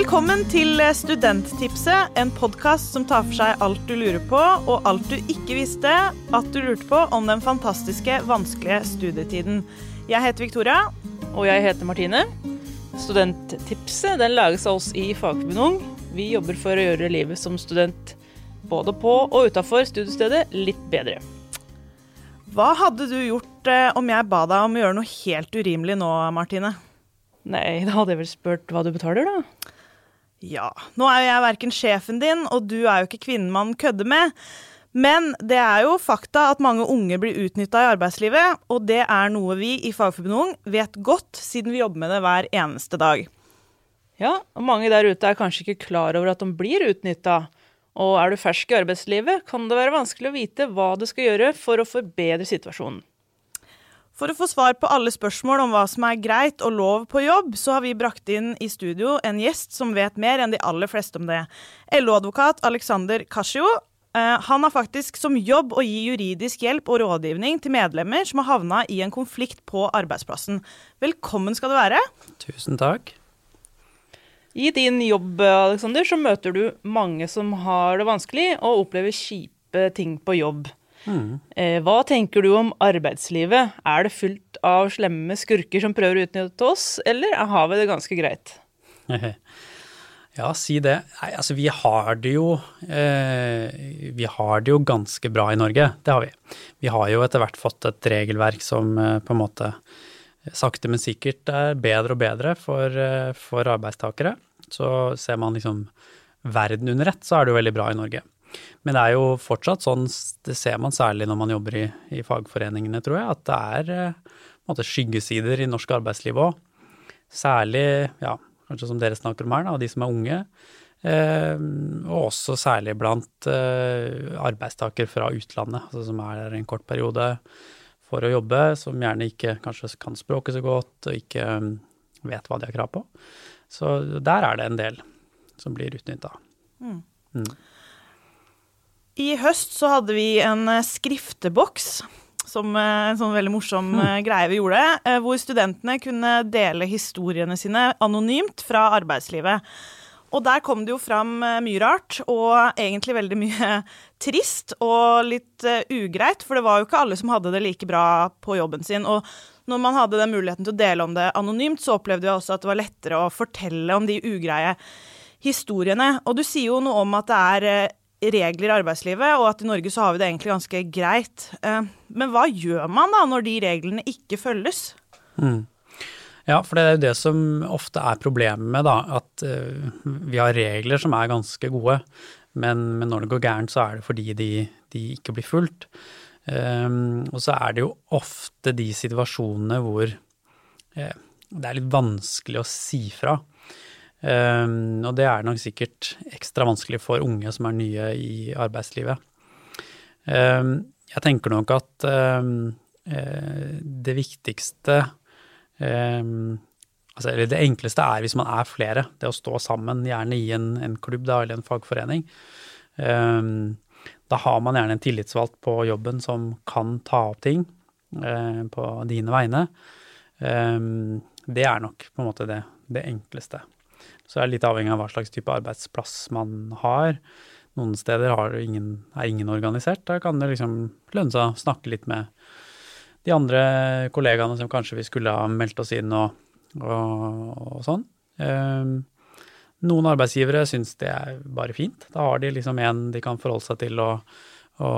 Velkommen til Studenttipset, en podkast som tar for seg alt du lurer på, og alt du ikke visste at du lurte på om den fantastiske, vanskelige studietiden. Jeg heter Victoria. Og jeg heter Martine. Studenttipset den lages av oss i Fagforbundet Ung. Vi jobber for å gjøre livet som student både på og utafor studiestedet litt bedre. Hva hadde du gjort eh, om jeg ba deg om å gjøre noe helt urimelig nå, Martine? Nei, da hadde jeg vel spurt hva du betaler, da. Ja, nå er jo jeg verken sjefen din, og du er jo ikke kvinnen man kødder med. Men det er jo fakta at mange unge blir utnytta i arbeidslivet, og det er noe vi i Fagforbundet Ung vet godt, siden vi jobber med det hver eneste dag. Ja, og mange der ute er kanskje ikke klar over at de blir utnytta. Og er du fersk i arbeidslivet, kan det være vanskelig å vite hva du skal gjøre for å forbedre situasjonen. For å få svar på alle spørsmål om hva som er greit og lov på jobb, så har vi brakt inn i studio en gjest som vet mer enn de aller fleste om det. LO-advokat Alexander Cascio. Eh, han har faktisk som jobb å gi juridisk hjelp og rådgivning til medlemmer som har havna i en konflikt på arbeidsplassen. Velkommen skal du være. Tusen takk. I din jobb Alexander, så møter du mange som har det vanskelig og opplever kjipe ting på jobb. Mm. Hva tenker du om arbeidslivet? Er det fullt av slemme skurker som prøver å utnytte oss, eller har vi det ganske greit? Ja, si det. Nei, altså vi har det jo eh, Vi har det jo ganske bra i Norge, det har vi. Vi har jo etter hvert fått et regelverk som eh, på en måte sakte, men sikkert er bedre og bedre for, eh, for arbeidstakere. Så ser man liksom verden under ett, så er det jo veldig bra i Norge. Men det er jo fortsatt sånn, det ser man særlig når man jobber i, i fagforeningene, tror jeg, at det er eh, måte, skyggesider i norsk arbeidsliv òg. Særlig, ja, kanskje som dere snakker om her, da, de som er unge. Eh, og også særlig blant eh, arbeidstaker fra utlandet, altså som er der en kort periode for å jobbe, som gjerne ikke kanskje kan språket så godt og ikke um, vet hva de har krav på. Så der er det en del som blir utnytta. Mm. Mm. I høst så hadde vi en eh, skrifteboks, som eh, en sånn veldig morsom mm. greie vi gjorde, hvor studentene kunne dele historiene sine anonymt fra arbeidslivet. Og der kom det jo fram mye rart, og egentlig veldig mye trist og litt ugreit. For det var jo ikke alle som hadde det like bra på jobben sin. Og når man hadde den muligheten til å dele om det anonymt, så opplevde vi også at det var lettere å fortelle om de ugreie historiene. Og du sier jo noe om at det er regler i arbeidslivet, og at i Norge så har vi det egentlig ganske greit. Uh, men hva gjør man da når de reglene ikke følges? Mm. Ja, for det er jo det som ofte er problemet da, at uh, vi har regler som er ganske gode, men, men, når det går gærent, så er det fordi de, de ikke blir fulgt. Um, og så er det jo ofte de situasjonene hvor eh, det er litt vanskelig å si fra. Um, og det er nok sikkert ekstra vanskelig for unge som er nye i arbeidslivet. Um, jeg tenker nok at uh, det viktigste Um, altså, eller det enkleste er hvis man er flere, det å stå sammen, gjerne i en, en klubb da, eller en fagforening. Um, da har man gjerne en tillitsvalgt på jobben som kan ta opp ting uh, på dine vegne. Um, det er nok på en måte det, det enkleste. Så det er litt avhengig av hva slags type arbeidsplass man har. Noen steder ingen, er ingen organisert. Da kan det liksom lønne seg å snakke litt med de andre kollegaene som kanskje vi skulle ha meldt oss inn og, og, og sånn. Um, noen arbeidsgivere syns det er bare fint. Da har de liksom en de kan forholde seg til å, å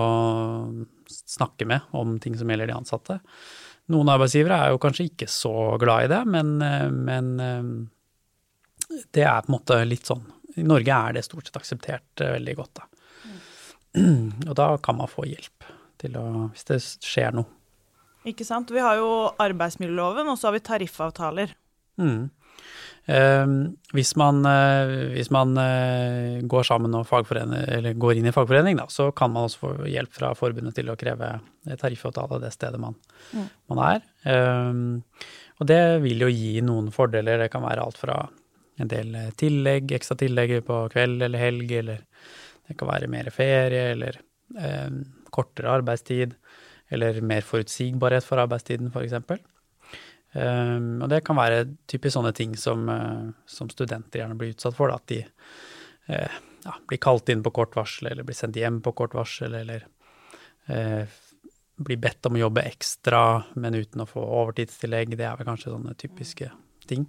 snakke med om ting som gjelder de ansatte. Noen arbeidsgivere er jo kanskje ikke så glad i det, men, men ehm, det er på en måte litt sånn. I Norge er det stort sett akseptert eh, veldig godt, da. Mm. Og da kan man få hjelp til å, hvis det skjer noe. Ikke sant. Vi har jo arbeidsmiljøloven, og så har vi tariffavtaler. Mm. Eh, hvis man, eh, hvis man eh, går sammen og eller går inn i fagforening, da, så kan man også få hjelp fra forbundet til å kreve tariffavtale det stedet man, mm. man er. Ehm, og det vil jo gi noen fordeler. Det kan være alt fra en del tillegg, ekstra tillegg på kveld eller helg, eller det kan være mer ferie, eller eh, kortere arbeidstid eller mer forutsigbarhet for arbeidstiden, f.eks. Um, og det kan være typisk sånne ting som, uh, som studenter gjerne blir utsatt for, da, at de uh, ja, blir kalt inn på kort varsel, eller blir sendt hjem på kort varsel, eller uh, blir bedt om å jobbe ekstra, men uten å få overtidstillegg. Det er vel kanskje sånne typiske ting.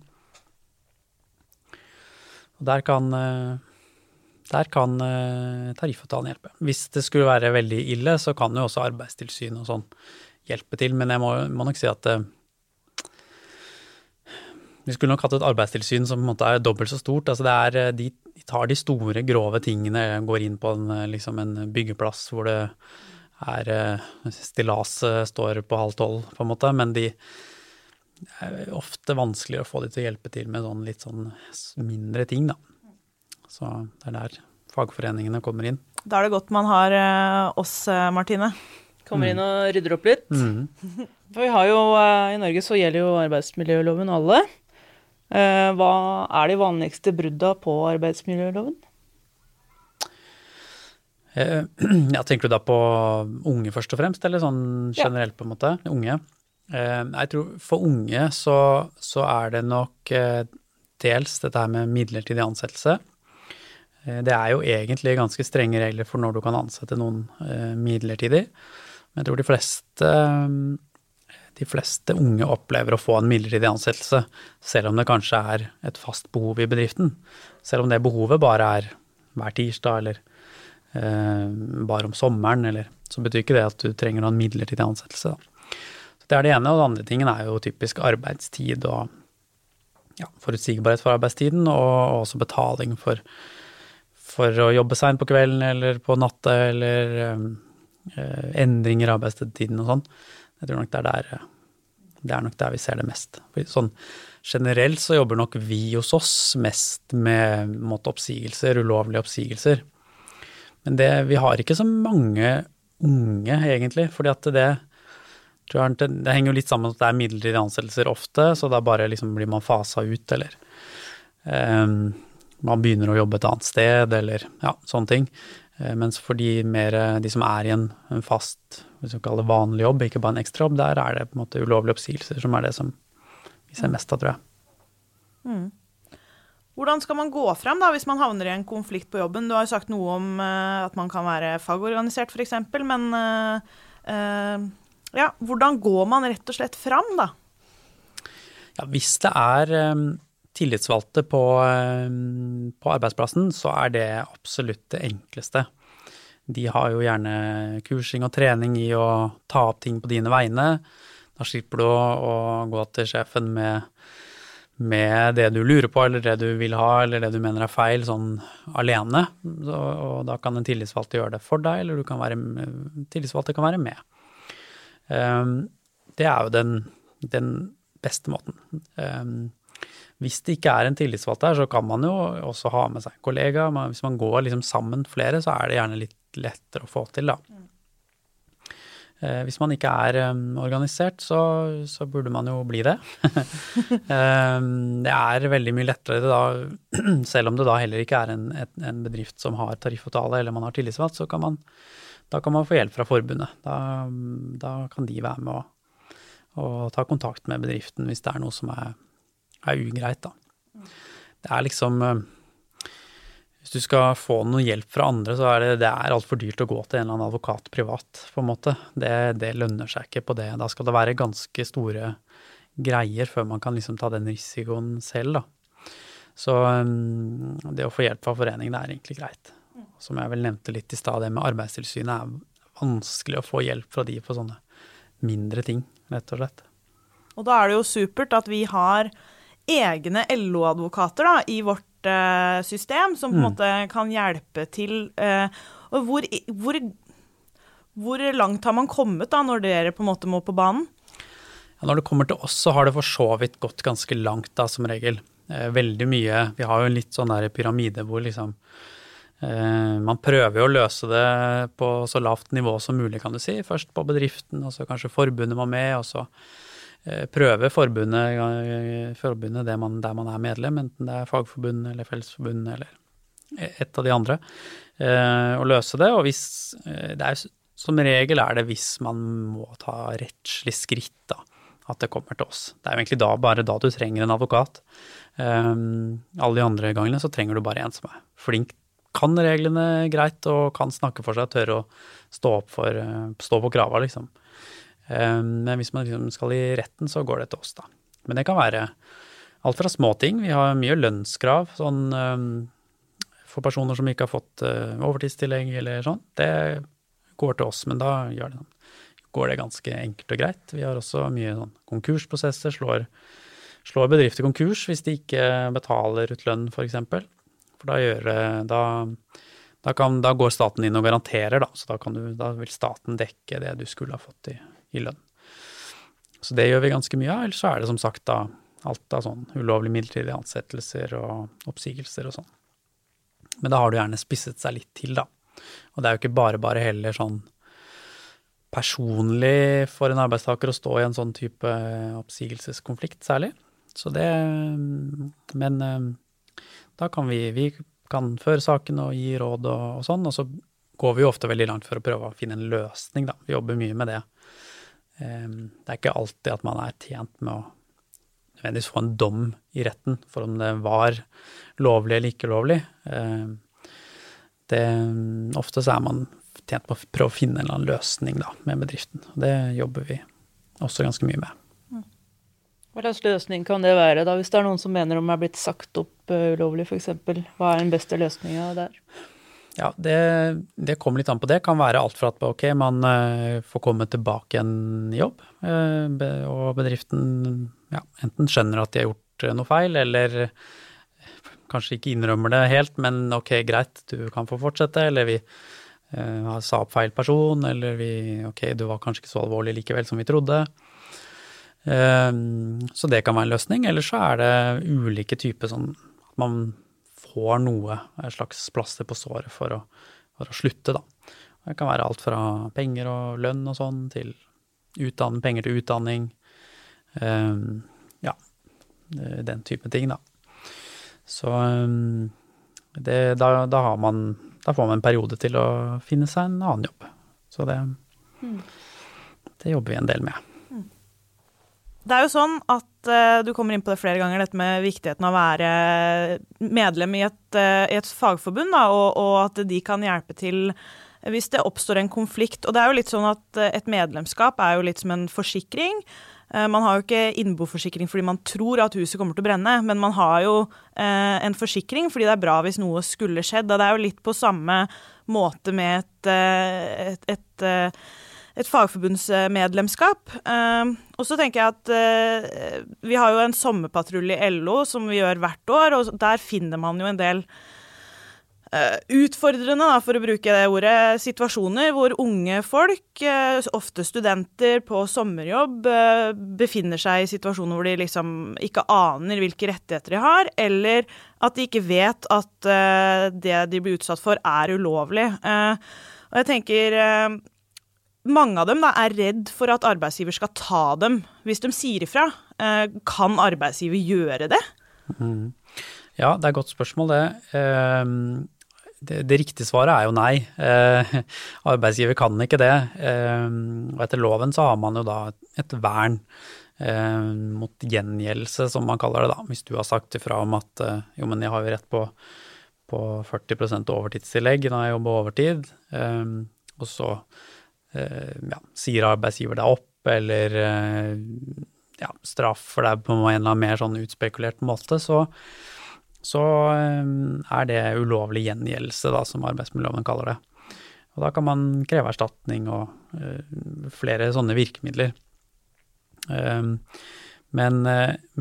Og der kan, der kan tariffavtalen hjelpe. Hvis det skulle være veldig ille, så kan jo også Arbeidstilsynet og sånn hjelpe til, men jeg må, må nok si at vi skulle nok hatt et arbeidstilsyn som på en måte er dobbelt så stort. Altså er, eh, de, tar de store, grove tingene, går inn på en, eh, liksom en byggeplass hvor det er eh, Stillaset står på halv tolv, på en måte, men de er ofte vanskelig å få de til å hjelpe til med sånn litt sånn mindre ting, da. Så det er der fagforeningene kommer inn. Da er det godt man har oss, Martine. Kommer inn og rydder opp litt. Mm. For vi har jo, I Norge så gjelder jo arbeidsmiljøloven alle. Eh, hva er de vanligste brudda på arbeidsmiljøloven? Eh, ja, tenker du da på unge først og fremst, eller sånn generelt på en måte? Unge? Eh, jeg tror for unge så, så er det nok dels dette her med midlertidig ansettelse. Det er jo egentlig ganske strenge regler for når du kan ansette noen midlertidig. Men jeg tror de fleste de fleste unge opplever å få en midlertidig ansettelse, selv om det kanskje er et fast behov i bedriften. Selv om det behovet bare er hver tirsdag eller eh, bare om sommeren, eller så betyr ikke det at du trenger noen midlertidig ansettelse. Da. Det er det ene, og det andre tingen er jo typisk arbeidstid og ja, forutsigbarhet for arbeidstiden, og også betaling for, for å jobbe seint på kvelden eller på natta, eller eh, endringer i arbeidstiden og sånn. Jeg tror nok det er der, det er nok der vi ser det mest. Sånn, generelt så jobber nok vi hos oss mest med måte, oppsigelser, ulovlige oppsigelser. Men det, vi har ikke så mange unge, egentlig, fordi at det det, det henger jo litt sammen med at det er midlertidige ansettelser ofte, så da bare liksom blir man fasa ut, eller um, man begynner å jobbe et annet sted, eller ja, sånne ting. Uh, mens for de, mer, de som er i en, en fast hvis vi kaller det vanlig jobb, ikke bare en ekstrajobb, der er det på en måte ulovlige oppsigelser som er det som vi ser mest av, tror jeg. Mm. Hvordan skal man gå frem da, hvis man havner i en konflikt på jobben? Du har jo sagt noe om uh, at man kan være fagorganisert, f.eks., men uh, uh, ja, hvordan går man rett og slett fram, da? Ja, hvis det er um, tillitsvalgte på, um, på, arbeidsplassen, så er det absolutt det enkleste de har jo gjerne kursing og trening i å ta opp ting på dine vegne. Da slipper du å gå til sjefen med, med, det du lurer på, eller det du vil ha, eller det du mener er feil, sånn alene. Så, og da kan en tillitsvalgte gjøre det for deg, eller du kan være, tillitsvalgte kan være med. Um, det er jo den, den beste måten. Um, hvis det ikke er en tillitsvalgt der, så kan man jo også ha med seg en kollega. Hvis man går liksom sammen flere, så er det gjerne litt lettere å få til, da. Mm. Hvis man ikke er um, organisert, så, så, burde man jo bli det. det er veldig mye lettere da, selv om det da heller ikke er en, en bedrift som har tariffavtale eller man har tillitsvalgt, så kan man, da kan man få hjelp fra forbundet. Da, da kan de være med å, og, ta kontakt med bedriften hvis det er noe som er, er ugreit, da. Det er liksom hvis du skal få noe hjelp fra andre, så er det, det er altfor dyrt å gå til en eller annen advokat privat, på en måte. Det, det, lønner seg ikke på det. Da skal det være ganske store greier før man kan liksom ta den risikoen selv, da. Så um, det å få hjelp fra foreningen, er egentlig greit. Som jeg vel nevnte litt i stad, det med Arbeidstilsynet er vanskelig å få hjelp fra de på sånne mindre ting, rett og slett. Og da er det jo supert at vi har egne LO-advokater i vårt system som på en mm. måte kan hjelpe til. Eh, og hvor, hvor, hvor, langt har man kommet da, når dere på en måte må på banen? Ja, når det kommer til oss, så har det for så vidt gått ganske langt, da, som regel. Eh, veldig mye Vi har jo en litt sånn der pyramide hvor liksom eh, man prøver jo å løse det på så lavt nivå som mulig, kan du si. Først på bedriften, og så kanskje forbundet må med, og så prøver forbundet, forbundet, eh, man, der man er medlem, enten det er Fagforbundet eller fellesforbund eller et av de andre, å løse det. Og hvis det er som regel er det hvis man må ta rettslig skritt, da. at det kommer til oss. Det er jo egentlig da, bare da du trenger en advokat. Um, alle de andre gangene så trenger du bare en som er flink, kan reglene greit og kan snakke for seg tørre å stå opp for, uh, stå på krava, liksom. Um, men hvis man liksom skal i retten, så går det til oss, da. Men det kan være alt fra småting. Vi har mye lønnskrav sånn um, for personer som ikke har fått overtidstillegg eller sånn. Det går til oss, men da gjør det sånn går det ganske enkelt og greit. Vi har også mye sånn konkursprosesser, slår, slår, bedrifter konkurs hvis de ikke betaler ut lønn, f.eks. For, da, gjør, da, da, kan, da, går staten inn og garanterer, da. Så du, da, vil staten dekke det du skulle ha fått i, i, lønn. Så det gjør vi ganske mye av. Ellers så er det som sagt da alt av sånn ulovlige midlertidige ansettelser og oppsigelser og sånn. Men da har du gjerne spisset seg litt til, da. Og det er jo ikke bare bare heller sånn personlig for en arbeidstaker å stå i en sånn type oppsigelseskonflikt, særlig. Så det Men eh, da kan vi Vi kan føre saken og gi råd og, og sånn, og så går vi jo ofte veldig langt for å prøve å finne en løsning, da. Vi jobber mye med det. Eh, det er ikke alltid at man er tjent med å nødvendigvis få en dom i retten for om det var lovlig eller ikke lovlig. Eh, det, ofte så er man tjent på å prøve å finne en eller annen løsning da, med bedriften. Og Det jobber vi også ganske mye med. Hva slags løsning kan det være, da, hvis det er noen som mener de er blitt sagt opp uh, ulovlig f.eks.? Hva er den beste løsninga der? Ja, det, det, kommer litt an på det. Kan være alt fra at ok, man uh, får komme tilbake igjen i jobb, uh, og bedriften ja, enten skjønner at de har gjort noe feil, eller kanskje ikke innrømmer det helt, men ok, greit, du kan få fortsette, eller vi sa opp feil person, eller vi Ok, du var kanskje ikke så alvorlig likevel som vi trodde. Uh, så det kan være en løsning. Eller så er det ulike typer sånn at man får noe, et slags plaster på såret for å, for å slutte, da. Det kan være alt fra penger og lønn og sånn, til utdanning, penger til utdanning. Um, ja, den type ting, da. Så um, det, da, da, har man da får man en periode til å finne seg en annen jobb. Så det, mm. det jobber vi en del med. Det er jo sånn at uh, du kommer inn på det flere ganger, dette med viktigheten av å være medlem i et, uh, i et fagforbund, da, og, og, at de kan hjelpe til hvis det oppstår en konflikt. Og det er jo litt sånn at et medlemskap er jo litt som en forsikring. Eh, man har jo ikke innboforsikring fordi man tror at huset kommer til å brenne, men man har jo eh, en forsikring fordi det er bra hvis noe skulle skjedd. Og det er jo litt på samme måte med et, eh, et, et, et fagforbundsmedlemskap. Og så tenker jeg at vi har jo en sommerpatrulje i LO som vi gjør hvert år, og der finner man jo en del Eh, utfordrende, da, for å bruke det ordet, situasjoner hvor unge folk, eh, ofte studenter på sommerjobb, eh, befinner seg i situasjoner hvor de liksom ikke aner hvilke rettigheter de har, eller at de ikke vet at det de blir utsatt for, er ulovlig. Og jeg tenker mange av dem da, er redd for at arbeidsgiver skal ta dem hvis de sier ifra. Kan arbeidsgiver gjøre det? Mm. Ja, det er et godt spørsmål, det det, det, riktige svaret er jo nei. Eh, arbeidsgiver kan ikke det. Eh, og etter loven så har man jo da et vern eh, mot gjengjeldelse, som man kaller det da. Hvis du har sagt ifra om at eh, jo, men jeg har jo rett på, på 40 overtidstillegg når jeg jobber overtid, eh, og så eh, ja, sier arbeidsgiver deg opp, eller ja, straffer deg på en eller annen mer sånn utspekulert måte, så så eh, er det ulovlig gjengjeldelse, som arbeidsmiljøloven kaller det. Og da kan man kreve erstatning og flere sånne virkemidler. Men,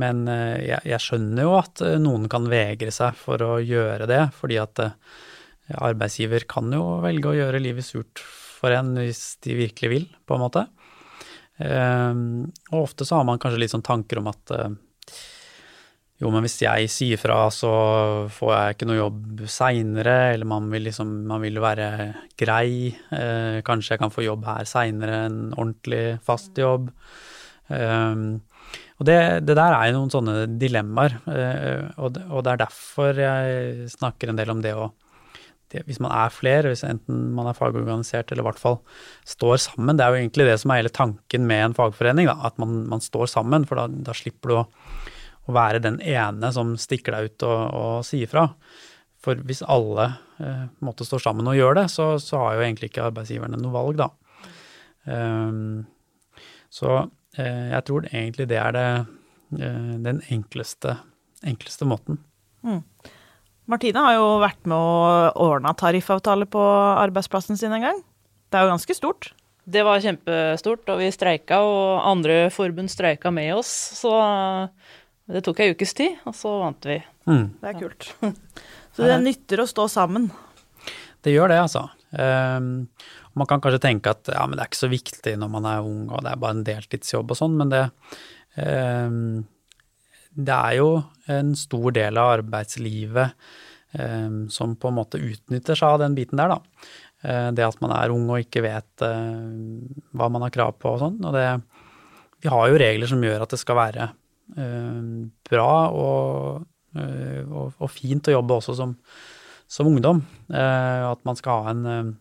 men jeg, jeg, skjønner jo at noen kan vegre seg for å gjøre det, fordi at arbeidsgiver kan jo velge å gjøre livet surt for en hvis de virkelig vil, på en måte. Um, og ofte så har man kanskje litt sånn tanker om at jo, men hvis jeg sier fra, så får jeg ikke noe jobb seinere, eller man vil liksom Man vil være grei. Eh, kanskje jeg kan få jobb her seinere, en ordentlig fast jobb. Um, og det, det, der er jo noen sånne dilemmaer, eh, og, det, og, det er derfor jeg snakker en del om det å det, hvis man er flere, hvis enten man er fagorganisert eller i hvert fall står sammen, det er jo egentlig det som er hele tanken med en fagforening, da, at man, man, står sammen, for da, da slipper du å, å, være den ene som stikker deg ut og, og sier fra. For hvis alle eh, måtte stå sammen og gjøre det, så, så, har jo egentlig ikke arbeidsgiverne noe valg, da. Um, så eh, jeg tror egentlig det er det, eh, den enkleste, enkleste måten. Mm. Martine har jo vært med å ordne tariffavtale på arbeidsplassen sin en gang. Det er jo ganske stort? Det var kjempestort, og vi streika, og andre forbund streika med oss. Så det tok ei ukes tid, og så vant vi. Mm. Det er kult. Så det nytter å stå sammen? Det gjør det, altså. Um, man kan kanskje tenke at ja, men det er ikke så viktig når man er ung, og det er bare en deltidsjobb og sånn, men det um, det er jo en stor del av arbeidslivet eh, som på en måte utnytter seg av den biten der, da. Eh, det at man er ung og ikke vet eh, hva man har krav på og sånn. Og det Vi har jo regler som gjør at det skal være eh, bra og, eh, og, og, fint å jobbe også som, som ungdom. Eh, at man skal ha en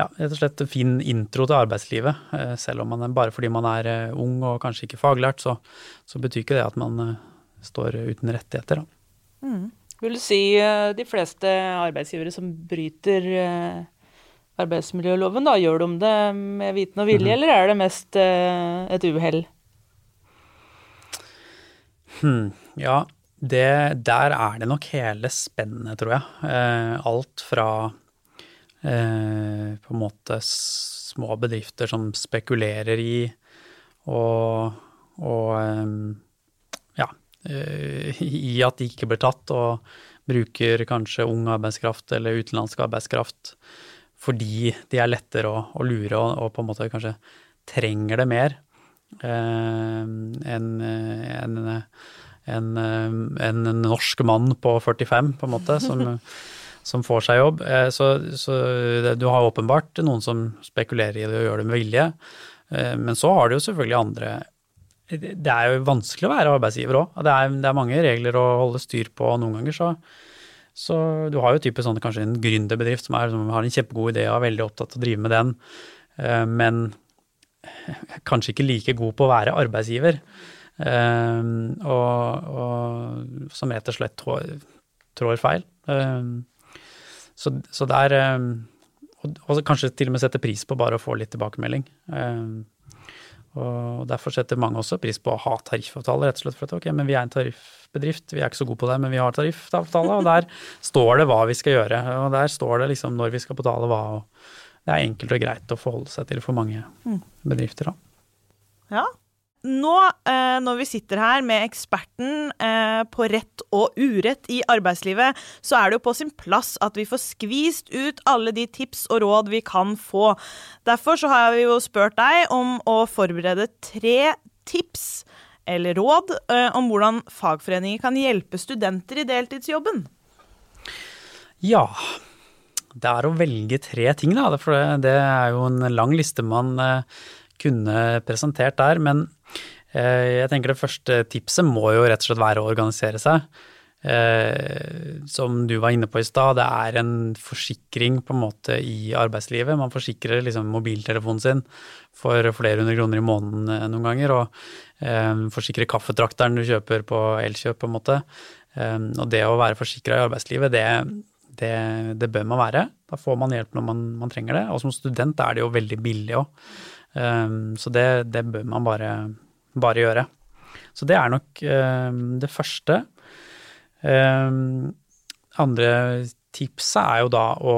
ja, rett og slett fin intro til arbeidslivet. Eh, selv om man bare fordi man er eh, ung og kanskje ikke faglært, så, så betyr ikke det at man eh, står uten rettigheter. Mm. Vil du si de fleste arbeidsgivere som bryter arbeidsmiljøloven, da, gjør de det med viten og vilje, mm. eller er det mest et uhell? Hmm, ja, det, der er det nok hele spennet, tror jeg. alt fra eh, på en måte små bedrifter som spekulerer i og, og ja, eh, i at de ikke blir tatt, og bruker kanskje ung arbeidskraft eller utenlandsk arbeidskraft fordi de er lettere å, å lure og, og, på en måte kanskje trenger det mer eh, enn en, en, en, norsk mann på 45, på en måte, som som får seg jobb. Så, så, det, du har åpenbart noen som spekulerer i det og gjør det med vilje. Eh, men så har du jo selvfølgelig andre Det er jo vanskelig å være arbeidsgiver òg. Det, det, er mange regler å holde styr på noen ganger, så, så du har jo typisk sånn kanskje en gründerbedrift som, som, har en kjempegod idé og er veldig opptatt av å drive med den, eh, men kanskje ikke like god på å være arbeidsgiver. Og, og som rett og slett trår feil. Så, så der ehm, og, og, kanskje til og med sette pris på bare å få litt tilbakemelding. Ehm, og derfor setter mange også pris på å ha tariffavtale, rett og slett for at ok, men vi er en tariffbedrift, vi er ikke så gode på det, men vi har tariffavtale, og der står det hva vi skal gjøre. Og der står det liksom når vi skal betale hva, og det er enkelt og greit å forholde seg til for mange mm. bedrifter, da. Ja, nå eh, når vi sitter her med eksperten eh, på rett og urett i arbeidslivet, så er det jo på sin plass at vi får skvist ut alle de tips og råd vi kan få. Derfor så har vi jo spurt deg om å forberede tre tips eller råd eh, om hvordan fagforeninger kan hjelpe studenter i deltidsjobben. Ja, det er å velge tre ting, da. For det er jo en lang liste man kunne presentert der. Men eh, jeg tenker det første tipset må jo rett og slett være å organisere seg. Eh, som du var inne på i stad, det er en forsikring på en måte i arbeidslivet. Man forsikrer liksom mobiltelefonen sin for flere hundre kroner i måneden eh, noen ganger, og eh, forsikrer kaffetrakteren du kjøper på Elkjøp, på en måte. Eh, og det å være forsikra i arbeidslivet, det, det, det, bør man være. Da får man hjelp når man, man trenger det. Og som student er det jo veldig billig òg. Så det, det, bør man bare, bare, gjøre. Så det er nok um, det første. Um, andre tipset er jo da å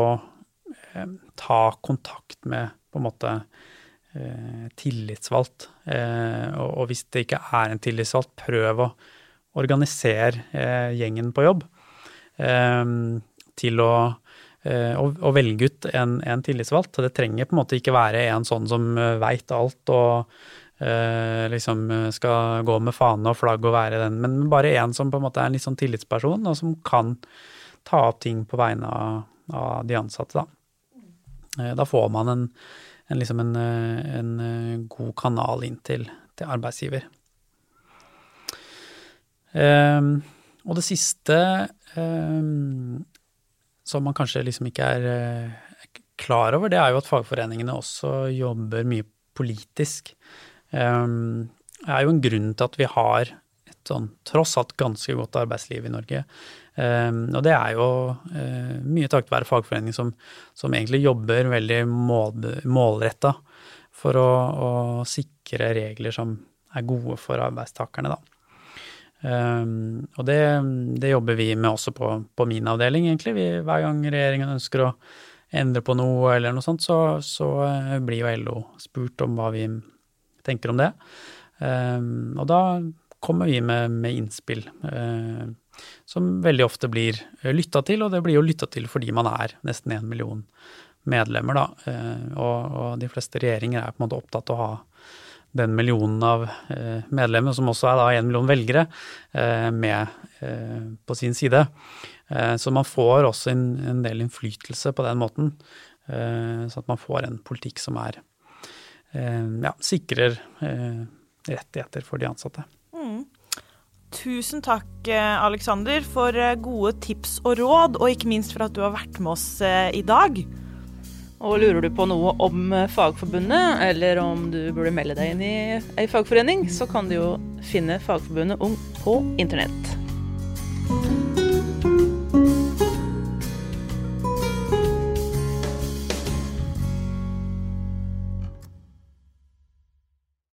ta kontakt med på en måte tillitsvalgt. Og, hvis det ikke er en tillitsvalgt, prøv å organisere gjengen på jobb til å Eh, å, å velge ut en, en, tillitsvalgt. Det trenger på en måte ikke være en sånn som eh, veit alt og eh, liksom skal gå med fane og flagg og være den, men bare en som på en måte er en litt sånn tillitsperson, og som kan ta opp ting på vegne av, av de ansatte, da. Eh, da får man en, en, liksom en, en god kanal inn til, til arbeidsgiver. Um, og det siste um, som man kanskje liksom ikke er eh, klar over, det er jo at fagforeningene også jobber mye politisk. Det er jo en grunn til at vi har et sånn tross alt ganske godt arbeidsliv i Norge. Um, og det er jo uh, mye takket være fagforeninger som, som, egentlig jobber veldig mål, målretta for å, å, sikre regler som er gode for arbeidstakerne, da. Um, og det, det, jobber vi med også på, på min avdeling, egentlig. Vi, hver gang regjeringen ønsker å endre på noe eller noe sånt, så, så uh, blir jo LO spurt om hva vi tenker om det. Um, og da kommer vi med, med innspill uh, som veldig ofte blir lytta til, og det blir jo lytta til fordi man er nesten én million medlemmer, da. Uh, og, og, de fleste regjeringer er på en måte opptatt av å ha den millionen av eh, medlemmer, som også er da én million velgere, eh, med eh, på sin side. Så man får også en, en del innflytelse på den måten, så at man får en politikk som er ja, sikrer rettigheter for de ansatte. Mm. Tusen takk, Aleksander, for gode tips og råd, og ikke minst for at du har vært med oss i dag. Og lurer du på noe om Fagforbundet, eller om du burde melde deg inn i ei fagforening, så kan du jo finne Fagforbundet Ung på internett.